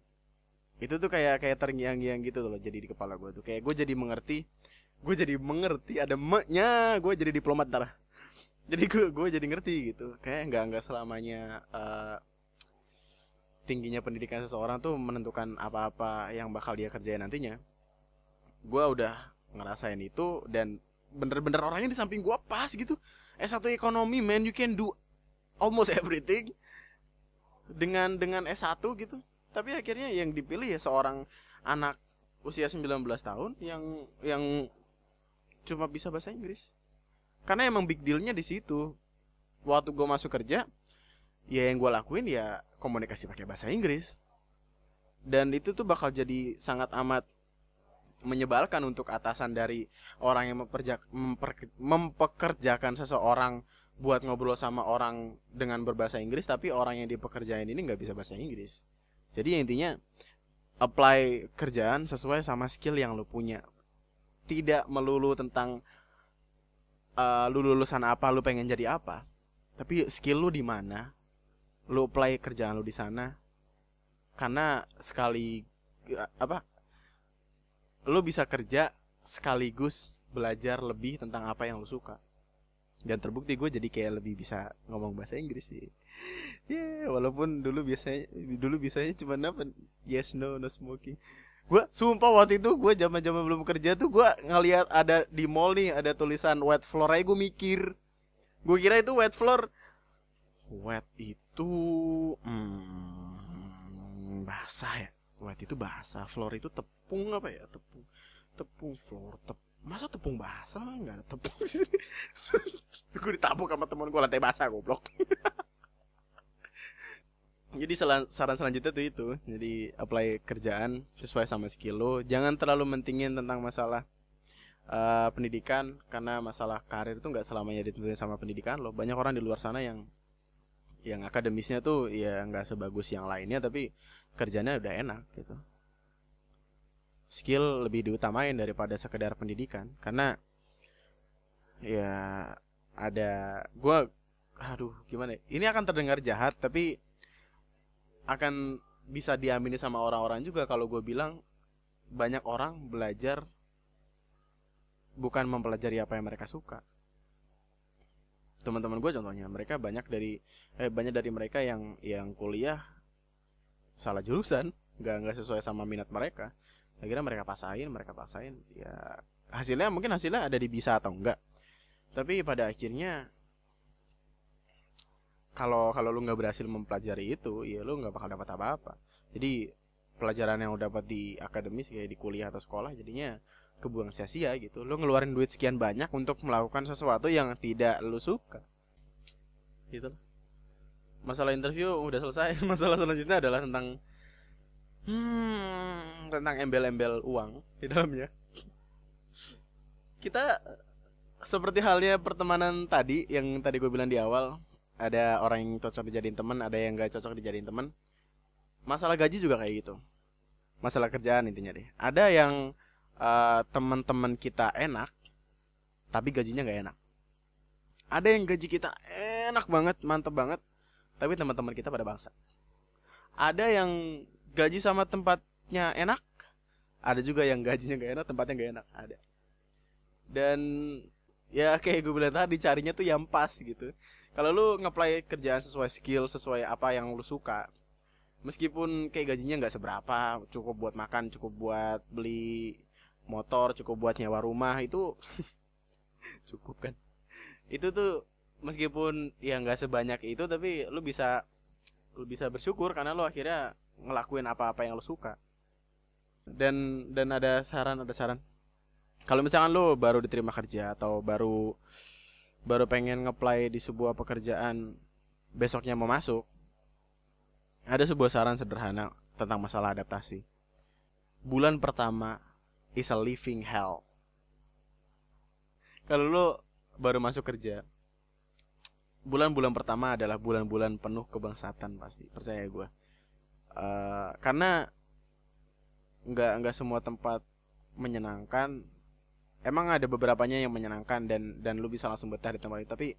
Itu tuh kayak kayak terngiang-ngiang gitu loh jadi di kepala gue tuh. Kayak gue jadi mengerti gue jadi mengerti ada maknya gue jadi diplomat ntar. Jadi gue gue jadi ngerti gitu. Kayak nggak nggak selamanya uh, tingginya pendidikan seseorang tuh menentukan apa-apa yang bakal dia kerjain nantinya gue udah ngerasain itu dan bener-bener orangnya di samping gue pas gitu. S1 ekonomi man you can do almost everything dengan dengan S1 gitu. Tapi akhirnya yang dipilih ya seorang anak usia 19 tahun yang yang cuma bisa bahasa Inggris. Karena emang big dealnya di situ. Waktu gue masuk kerja ya yang gue lakuin ya komunikasi pakai bahasa Inggris. Dan itu tuh bakal jadi sangat amat menyebalkan untuk atasan dari orang yang mempekerjakan seseorang buat ngobrol sama orang dengan berbahasa Inggris tapi orang yang dipekerjain ini nggak bisa bahasa Inggris. Jadi intinya apply kerjaan sesuai sama skill yang lu punya. Tidak melulu tentang uh, lu lulusan apa lu pengen jadi apa. Tapi skill lu di mana lu apply kerjaan lu di sana. Karena sekali apa lu bisa kerja sekaligus belajar lebih tentang apa yang lu suka. Dan terbukti gue jadi kayak lebih bisa ngomong bahasa Inggris sih. Ya yeah, walaupun dulu biasanya dulu biasanya cuma apa? Yes no no smoking. Gue sumpah waktu itu gue zaman zaman belum kerja tuh gue ngeliat ada di mall nih ada tulisan wet floor aja gue mikir. Gue kira itu wet floor. Wet itu hmm, basah ya wet itu basah floor itu tepung apa ya? Tepung tepung floor tepung masa tepung basah? Nggak ada tepung gue ditabuk sama temen gue lantai basah goblok. Jadi saran selanjutnya tuh itu jadi apply kerjaan sesuai sama skill lo. Jangan terlalu mentingin tentang masalah uh, pendidikan karena masalah karir itu nggak selamanya ditentuin sama pendidikan lo. Banyak orang di luar sana yang yang akademisnya tuh ya nggak sebagus yang lainnya tapi kerjanya udah enak gitu skill lebih diutamain daripada sekedar pendidikan karena ya ada gue aduh gimana ya? ini akan terdengar jahat tapi akan bisa diamini sama orang-orang juga kalau gue bilang banyak orang belajar bukan mempelajari apa yang mereka suka teman-teman gue contohnya mereka banyak dari eh, banyak dari mereka yang yang kuliah salah jurusan nggak nggak sesuai sama minat mereka. Akhirnya mereka pasain mereka pasain ya hasilnya mungkin hasilnya ada di bisa atau enggak tapi pada akhirnya kalau kalau lu nggak berhasil mempelajari itu ya lu nggak bakal dapat apa-apa. Jadi pelajaran yang udah dapat di akademis kayak di kuliah atau sekolah jadinya kebuang sia-sia gitu. Lu ngeluarin duit sekian banyak untuk melakukan sesuatu yang tidak lu suka. Gitu masalah interview udah selesai masalah selanjutnya adalah tentang hmm, tentang embel-embel uang di dalamnya. Kita seperti halnya pertemanan tadi yang tadi gue bilang di awal, ada orang yang cocok dijadiin teman, ada yang gak cocok dijadiin teman. Masalah gaji juga kayak gitu. Masalah kerjaan intinya deh. Ada yang uh, teman-teman kita enak, tapi gajinya gak enak. Ada yang gaji kita enak banget, mantep banget, tapi teman-teman kita pada bangsa. Ada yang gaji sama tempatnya enak ada juga yang gajinya gak enak tempatnya gak enak ada. Dan ya kayak gue bilang tadi carinya tuh yang pas gitu. Kalau lu ngeplay kerjaan sesuai skill sesuai apa yang lu suka meskipun kayak gajinya nggak seberapa cukup buat makan cukup buat beli motor cukup buat nyewa rumah itu cukup kan? Itu tuh meskipun ya nggak sebanyak itu tapi lu bisa lu bisa bersyukur karena lu akhirnya ngelakuin apa-apa yang lo suka. Dan dan ada saran ada saran? Kalau misalkan lo baru diterima kerja atau baru baru pengen ngeplay di sebuah pekerjaan besoknya mau masuk ada sebuah saran sederhana tentang masalah adaptasi. Bulan pertama is a living hell. Kalau lo baru masuk kerja bulan-bulan pertama adalah bulan-bulan penuh kebangsatan pasti percaya gue uh, karena nggak nggak semua tempat menyenangkan. Emang ada beberapanya yang menyenangkan dan dan lu bisa langsung betah di tempat itu tapi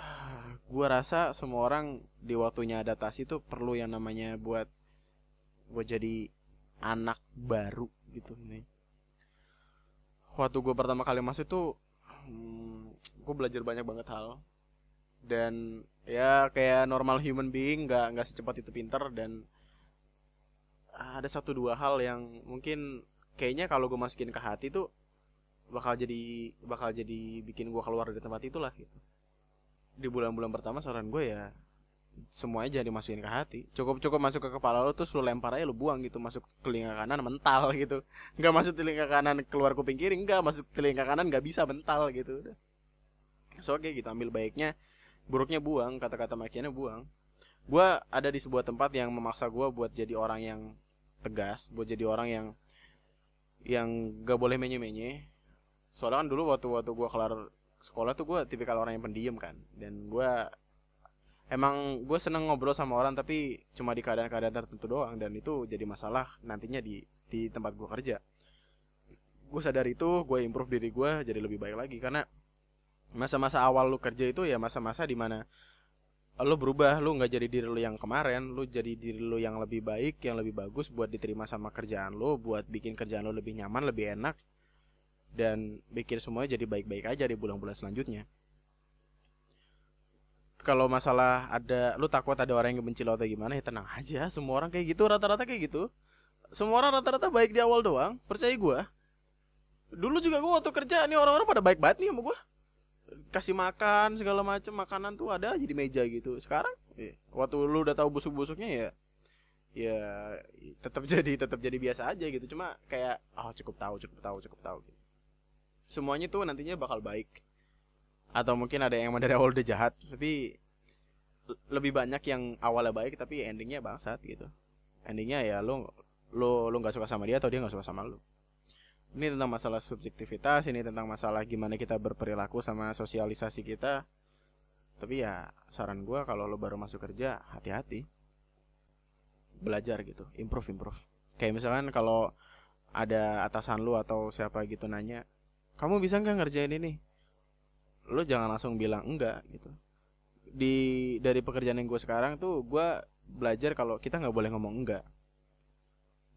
uh, gua rasa semua orang di waktunya adaptasi itu perlu yang namanya buat buat jadi anak baru gitu nih waktu gue pertama kali masuk tuh hmm, gue belajar banyak banget hal dan ya kayak normal human being nggak nggak secepat itu pinter. Dan ada satu dua hal yang mungkin kayaknya kalau gue masukin ke hati tuh bakal jadi bakal jadi bikin gue keluar dari tempat itulah gitu. Di bulan-bulan pertama saran gue ya semuanya jadi dimasukin ke hati. Cukup cukup masuk ke kepala lo terus lo lempar aja lo buang gitu. Masuk telinga kanan mental gitu. Nggak masuk telinga kanan keluar kuping kiri nggak. Masuk telinga kanan nggak bisa mental gitu. Udah. So oke okay, gitu. Ambil baiknya buruknya buang kata-kata makiannya buang. Gue ada di sebuah tempat yang memaksa gue buat jadi orang yang tegas buat jadi orang yang yang gak boleh menye-menye. Soalnya kan dulu waktu waktu gue kelar sekolah tuh gue tipikal orang yang pendiam kan. Dan gue emang gue seneng ngobrol sama orang tapi cuma di keadaan-keadaan tertentu doang. Dan itu jadi masalah nantinya di di tempat gue kerja. Gue sadar itu gue improve diri gue jadi lebih baik lagi. Karena masa-masa awal lu kerja itu ya masa-masa di mana lu berubah lu nggak jadi diri lu yang kemarin lu jadi diri lu yang lebih baik yang lebih bagus buat diterima sama kerjaan lu buat bikin kerjaan lu lebih nyaman lebih enak dan bikin semuanya jadi baik-baik aja di bulan-bulan selanjutnya. Kalau masalah ada lu takut ada orang yang benci lo atau gimana ya tenang aja. Semua orang kayak gitu rata-rata kayak gitu. Semua orang rata-rata baik di awal doang percaya gue dulu juga gue waktu kerja nih orang-orang pada baik banget nih sama gue kasih makan segala macam makanan tuh ada aja di meja gitu. Sekarang ya, waktu lu udah tahu busuk-busuknya ya ya tetap jadi tetap jadi biasa aja gitu. Cuma kayak oh cukup tahu cukup tahu cukup tahu. Gitu. semuanya tuh nantinya bakal baik. Atau mungkin ada yang dari awal udah jahat tapi lebih banyak yang awalnya baik tapi endingnya bangsat gitu. Endingnya ya lo lo lo nggak suka sama dia atau dia nggak suka sama lo ini tentang masalah subjektivitas ini tentang masalah gimana kita berperilaku sama sosialisasi kita. Tapi ya saran gue kalau lo baru masuk kerja hati-hati. Belajar gitu improve improve. Kayak misalkan kalau ada atasan lo atau siapa gitu nanya kamu bisa nggak ngerjain ini? Lo jangan langsung bilang enggak gitu. Di dari pekerjaan yang gue sekarang tuh gue belajar kalau kita nggak boleh ngomong enggak.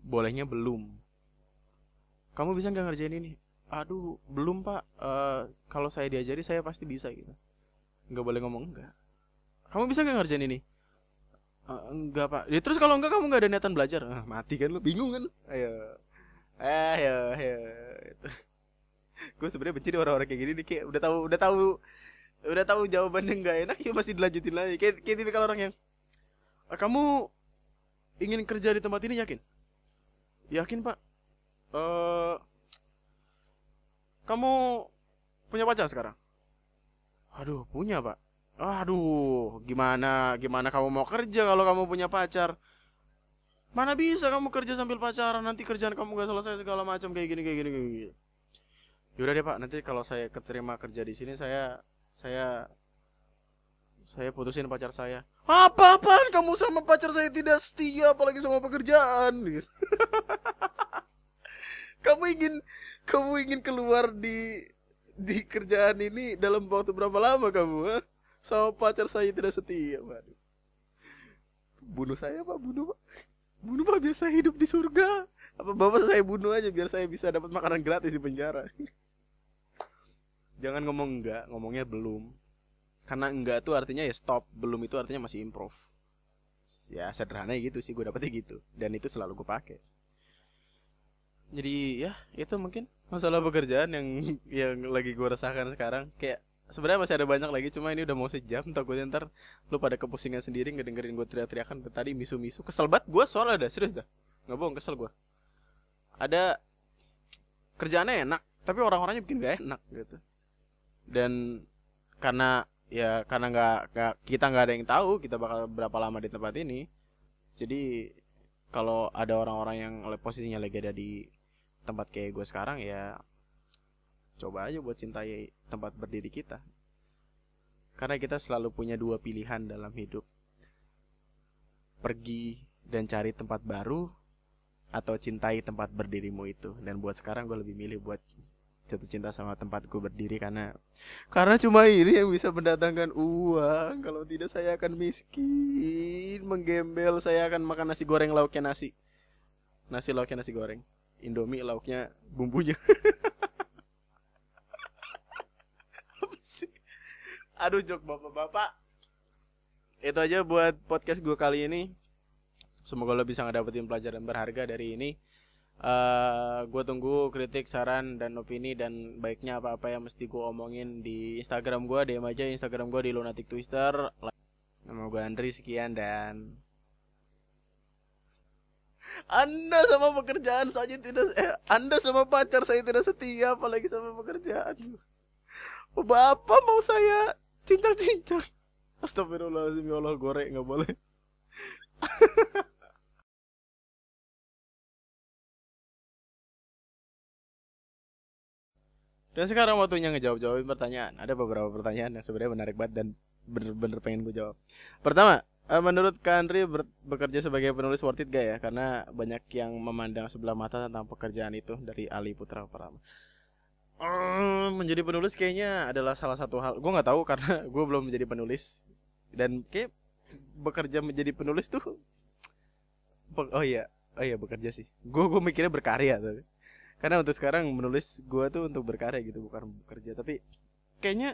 Bolehnya belum kamu bisa nggak ngerjain ini? Aduh belum pak. Uh, kalau saya diajari saya pasti bisa gitu. Nggak boleh ngomong enggak kamu bisa nggak ngerjain ini? Uh, enggak pak. Ya, terus kalau enggak kamu nggak ada niatan belajar? Uh, mati kan lo bingung kan? Ayo. Eh ayo ayo gue sebenarnya benci orang-orang kayak gini nih kayak udah tahu udah tahu udah tahu jawabannya nggak enak ya masih dilanjutin lagi. Kayak kayak tipikal orang yang kamu ingin kerja di tempat ini yakin? Yakin pak uh, kamu punya pacar sekarang? Aduh punya pak. Aduh gimana gimana kamu mau kerja kalau kamu punya pacar? Mana bisa kamu kerja sambil pacaran? Nanti kerjaan kamu gak selesai segala macam kayak gini kayak gini kayak gini. Yaudah deh pak, nanti kalau saya keterima kerja di sini saya saya saya putusin pacar saya. Apa apaan kamu sama pacar saya tidak setia apalagi sama pekerjaan. kamu ingin kamu ingin keluar di di kerjaan ini dalam waktu berapa lama kamu? Ha? Sama pacar saya tidak setia, waduh. Bunuh saya pak, bunuh pak. Bunuh pak biar saya hidup di surga. Apa bapak saya bunuh aja biar saya bisa dapat makanan gratis di penjara jangan ngomong enggak ngomongnya belum karena enggak tuh artinya ya stop belum itu artinya masih improve ya sederhana gitu sih gue dapetnya gitu dan itu selalu gue pakai jadi ya itu mungkin masalah pekerjaan yang yang lagi gue rasakan sekarang. Kayak sebenarnya masih ada banyak lagi cuma ini udah mau sejam takutnya ntar lu pada kepusingan sendiri ngedengerin gue teriak-teriakan tadi misu-misu. Kesel banget gue soalnya ada serius dah. Nggak bohong kesel gue ada kerjaannya enak tapi orang-orangnya bikin gak enak gitu. Dan karena ya karena nggak kita nggak ada yang tahu kita bakal berapa lama di tempat ini jadi kalau ada orang-orang yang posisinya lagi ada di tempat kayak gue sekarang ya coba aja buat cintai tempat berdiri kita. Karena kita selalu punya dua pilihan dalam hidup. Pergi dan cari tempat baru atau cintai tempat berdirimu itu. Dan buat sekarang gue lebih milih buat jatuh cinta sama tempatku berdiri karena karena cuma ini yang bisa mendatangkan uang. Kalau tidak saya akan miskin menggembel saya akan makan nasi goreng lauknya nasi. Nasi lauknya nasi goreng indomie lauknya bumbunya. Aduh jok bapak-bapak. Itu aja buat podcast gue kali ini. Semoga lo bisa ngedapetin pelajaran berharga dari ini. Uh, eh, gue tunggu kritik saran dan opini dan baiknya apa apa yang mesti gue omongin di Instagram gue DM aja Instagram gue di lunatic twister. Nama gue Andri sekian dan anda sama pekerjaan saja tidak eh, Anda sama pacar saya tidak setia apalagi sama pekerjaan. Bapak mau saya cincang-cincang. Astagfirullahaladzim ya Allah goreng nggak boleh. Dan sekarang waktunya ngejawab-jawabin pertanyaan. Ada beberapa pertanyaan yang sebenarnya menarik banget dan bener-bener pengen gue jawab. Pertama, eh, menurut Kandri bekerja sebagai penulis worth it gak ya? Karena banyak yang memandang sebelah mata tentang pekerjaan itu dari Ali Putra Pratama. Hmm, menjadi penulis kayaknya adalah salah satu hal. Gue nggak tahu karena gue belum menjadi penulis. Dan kayak bekerja menjadi penulis tuh, oh iya, oh iya bekerja sih. Gue gue mikirnya berkarya tuh karena untuk sekarang menulis gue tuh untuk berkarya gitu bukan bekerja tapi kayaknya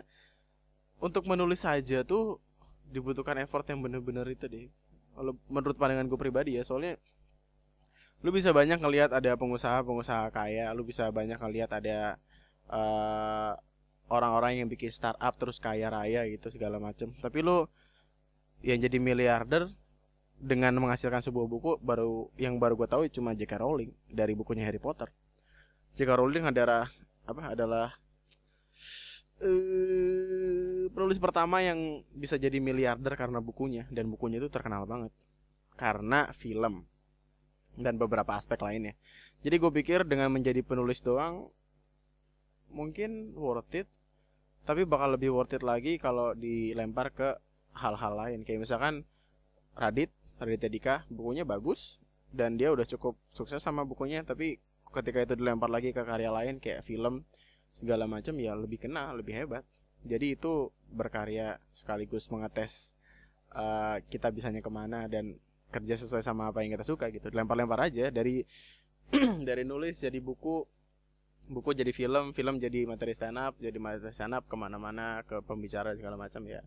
untuk menulis saja tuh dibutuhkan effort yang bener-bener itu deh kalau menurut pandangan gue pribadi ya soalnya lu bisa banyak ngelihat ada pengusaha-pengusaha kaya lu bisa banyak ngelihat ada uh, orang-orang yang bikin startup terus kaya raya gitu segala macem tapi lu yang jadi miliarder dengan menghasilkan sebuah buku baru yang baru gue tahu cuma J.K. Rowling dari bukunya Harry Potter J.K. Rowling adalah apa adalah uh, penulis pertama yang bisa jadi miliarder karena bukunya dan bukunya itu terkenal banget karena film dan beberapa aspek lainnya. Jadi gue pikir dengan menjadi penulis doang mungkin worth it, tapi bakal lebih worth it lagi kalau dilempar ke hal-hal lain. Kayak misalkan Radit, Radit Dika, bukunya bagus dan dia udah cukup sukses sama bukunya, tapi ketika itu dilempar lagi ke karya lain kayak film segala macam ya lebih kena, lebih hebat. Jadi itu berkarya sekaligus mengetes uh, kita bisanya ke mana dan kerja sesuai sama apa yang kita suka gitu. Lempar-lempar aja dari dari nulis jadi buku buku jadi film film jadi materi stand up jadi materi stand up ke mana-mana ke pembicara segala macam ya.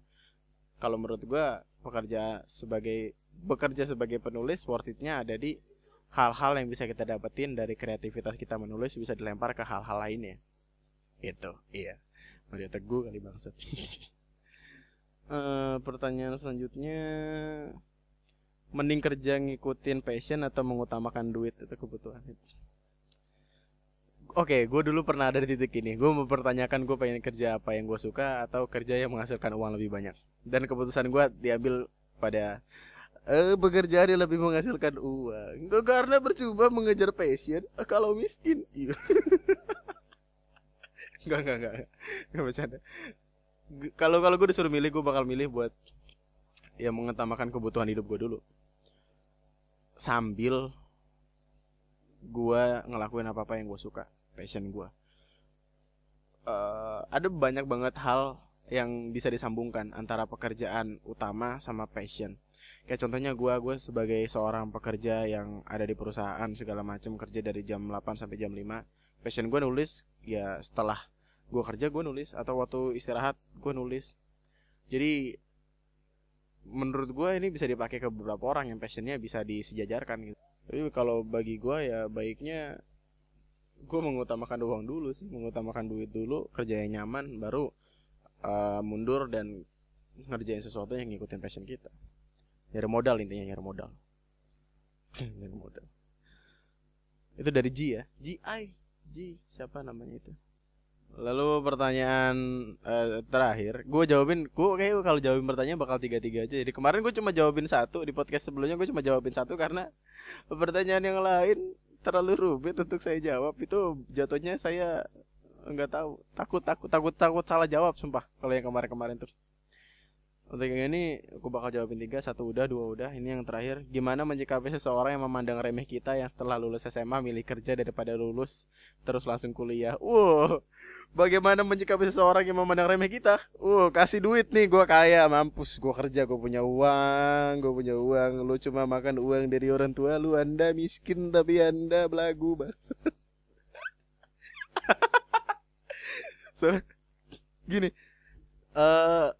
Kalau menurut gue pekerja sebagai bekerja sebagai penulis worth itnya ada di hal-hal yang bisa kita dapetin dari kreativitas kita menulis bisa dilempar ke hal-hal lainnya. Itu iya Mario Teguh kali bangsat uh, pertanyaan selanjutnya mending kerja ngikutin passion atau mengutamakan duit itu kebutuhan Oke, gue dulu pernah ada di titik ini. Gue mempertanyakan gue pengen kerja apa yang gue suka atau kerja yang menghasilkan uang lebih banyak. Dan keputusan gue diambil pada eh bekerja yang lebih menghasilkan uang. Gue karena bercoba mengejar passion eh, kalau miskin. Enggak, enggak, enggak. Enggak bercanda. Kalau kalau gue disuruh milih, gue bakal milih buat ya mengutamakan kebutuhan hidup gue dulu sambil gue ngelakuin apa apa yang gue suka passion gue uh, ada banyak banget hal yang bisa disambungkan antara pekerjaan utama sama passion kayak contohnya gue gue sebagai seorang pekerja yang ada di perusahaan segala macam kerja dari jam 8 sampai jam 5 passion gue nulis ya setelah gue kerja gue nulis atau waktu istirahat gue nulis. Jadi menurut gue ini bisa dipakai ke beberapa orang yang passionnya bisa disejajarkan gitu. Tapi kalau bagi gue ya baiknya gue mengutamakan uang dulu sih. Mengutamakan duit dulu kerja yang nyaman baru uh, mundur dan ngerjain sesuatu yang ngikutin passion kita. Nyari modal intinya nyari modal. Nyari modal. Itu dari G ya? G I G siapa namanya itu Lalu pertanyaan uh, terakhir, gue jawabin, gue kayak kalau jawabin pertanyaan bakal tiga tiga aja. Jadi kemarin gue cuma jawabin satu di podcast sebelumnya gue cuma jawabin satu karena pertanyaan yang lain terlalu rumit untuk saya jawab itu jatuhnya saya nggak tahu takut takut takut takut salah jawab sumpah kalau yang kemarin kemarin tuh. Untuk yang ini aku bakal jawabin tiga Satu udah, dua udah. Ini yang terakhir. Gimana menyikapi seseorang yang memandang remeh kita Yang setelah lulus SMA milih kerja daripada lulus Terus langsung kuliah? Wow Bagaimana menyikapi seseorang yang memandang remeh kita? Wow kasih duit nih Gue kaya. Mampus Gue kerja Gue punya uang Gue punya uang. Lu cuma makan uang dari orang tua Lu anda miskin Tapi anda belagu bas So Gini uh,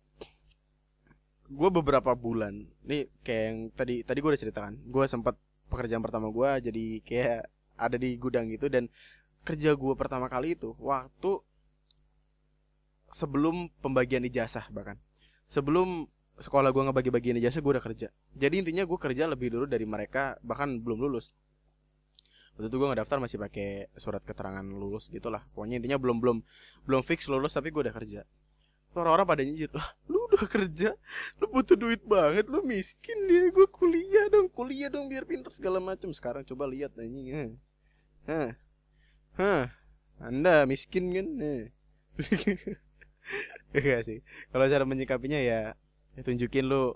gue beberapa bulan. Nih kayak yang tadi tadi gue udah ceritakan. Gue sempat pekerjaan pertama gue jadi kayak ada di gudang gitu dan kerja gue pertama kali itu waktu sebelum pembagian ijazah bahkan. Sebelum sekolah gue ngebagi-bagian ijazah gue udah kerja. Jadi intinya gue kerja lebih dulu dari mereka bahkan belum lulus. Waktu itu gue ngedaftar masih pakai surat keterangan lulus gitulah. Pokoknya intinya belum belum belum fix lulus tapi gue udah kerja orang-orang pada nyinjir lah lu udah kerja? Lu butuh duit banget lu miskin dia gue kuliah dong kuliah dong biar pintar segala macam sekarang coba lihat anjing hah hah anda miskin kan? Enggak sih. Kalau cara menyikapinya ya, ya tunjukin lu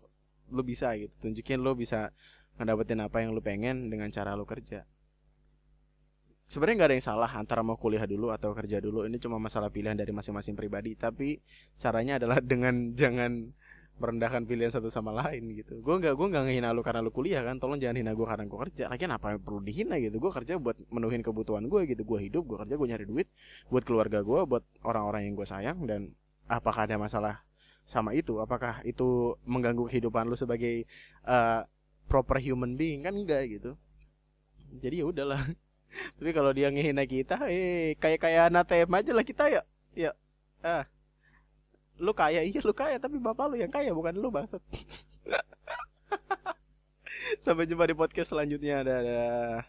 lu bisa gitu. Tunjukin lu bisa ngedapetin apa yang lu pengen dengan cara lu kerja sebenarnya nggak ada yang salah antara mau kuliah dulu atau kerja dulu. Ini cuma masalah pilihan dari masing-masing pribadi tapi caranya adalah dengan jangan merendahkan pilihan satu sama lain gitu. Gue nggak gue nggak ngehina lu karena lu kuliah kan. Tolong jangan hina gue karena gue kerja. Lagi apa yang perlu dihina gitu? Gue kerja buat menuhin kebutuhan gue gitu. Gue hidup gue kerja gue nyari duit buat keluarga gue buat orang-orang yang gue sayang. Dan apakah ada masalah sama itu? Apakah itu mengganggu kehidupan lu sebagai uh, proper human being? Kan enggak gitu. Jadi ya udahlah tapi kalau dia ngehina kita eh kayak kayak anatem aja lah kita ya ya ah. Lu kaya iya lu kaya tapi bapak lu yang kaya bukan lu bangsat. Sampai jumpa di podcast selanjutnya dadah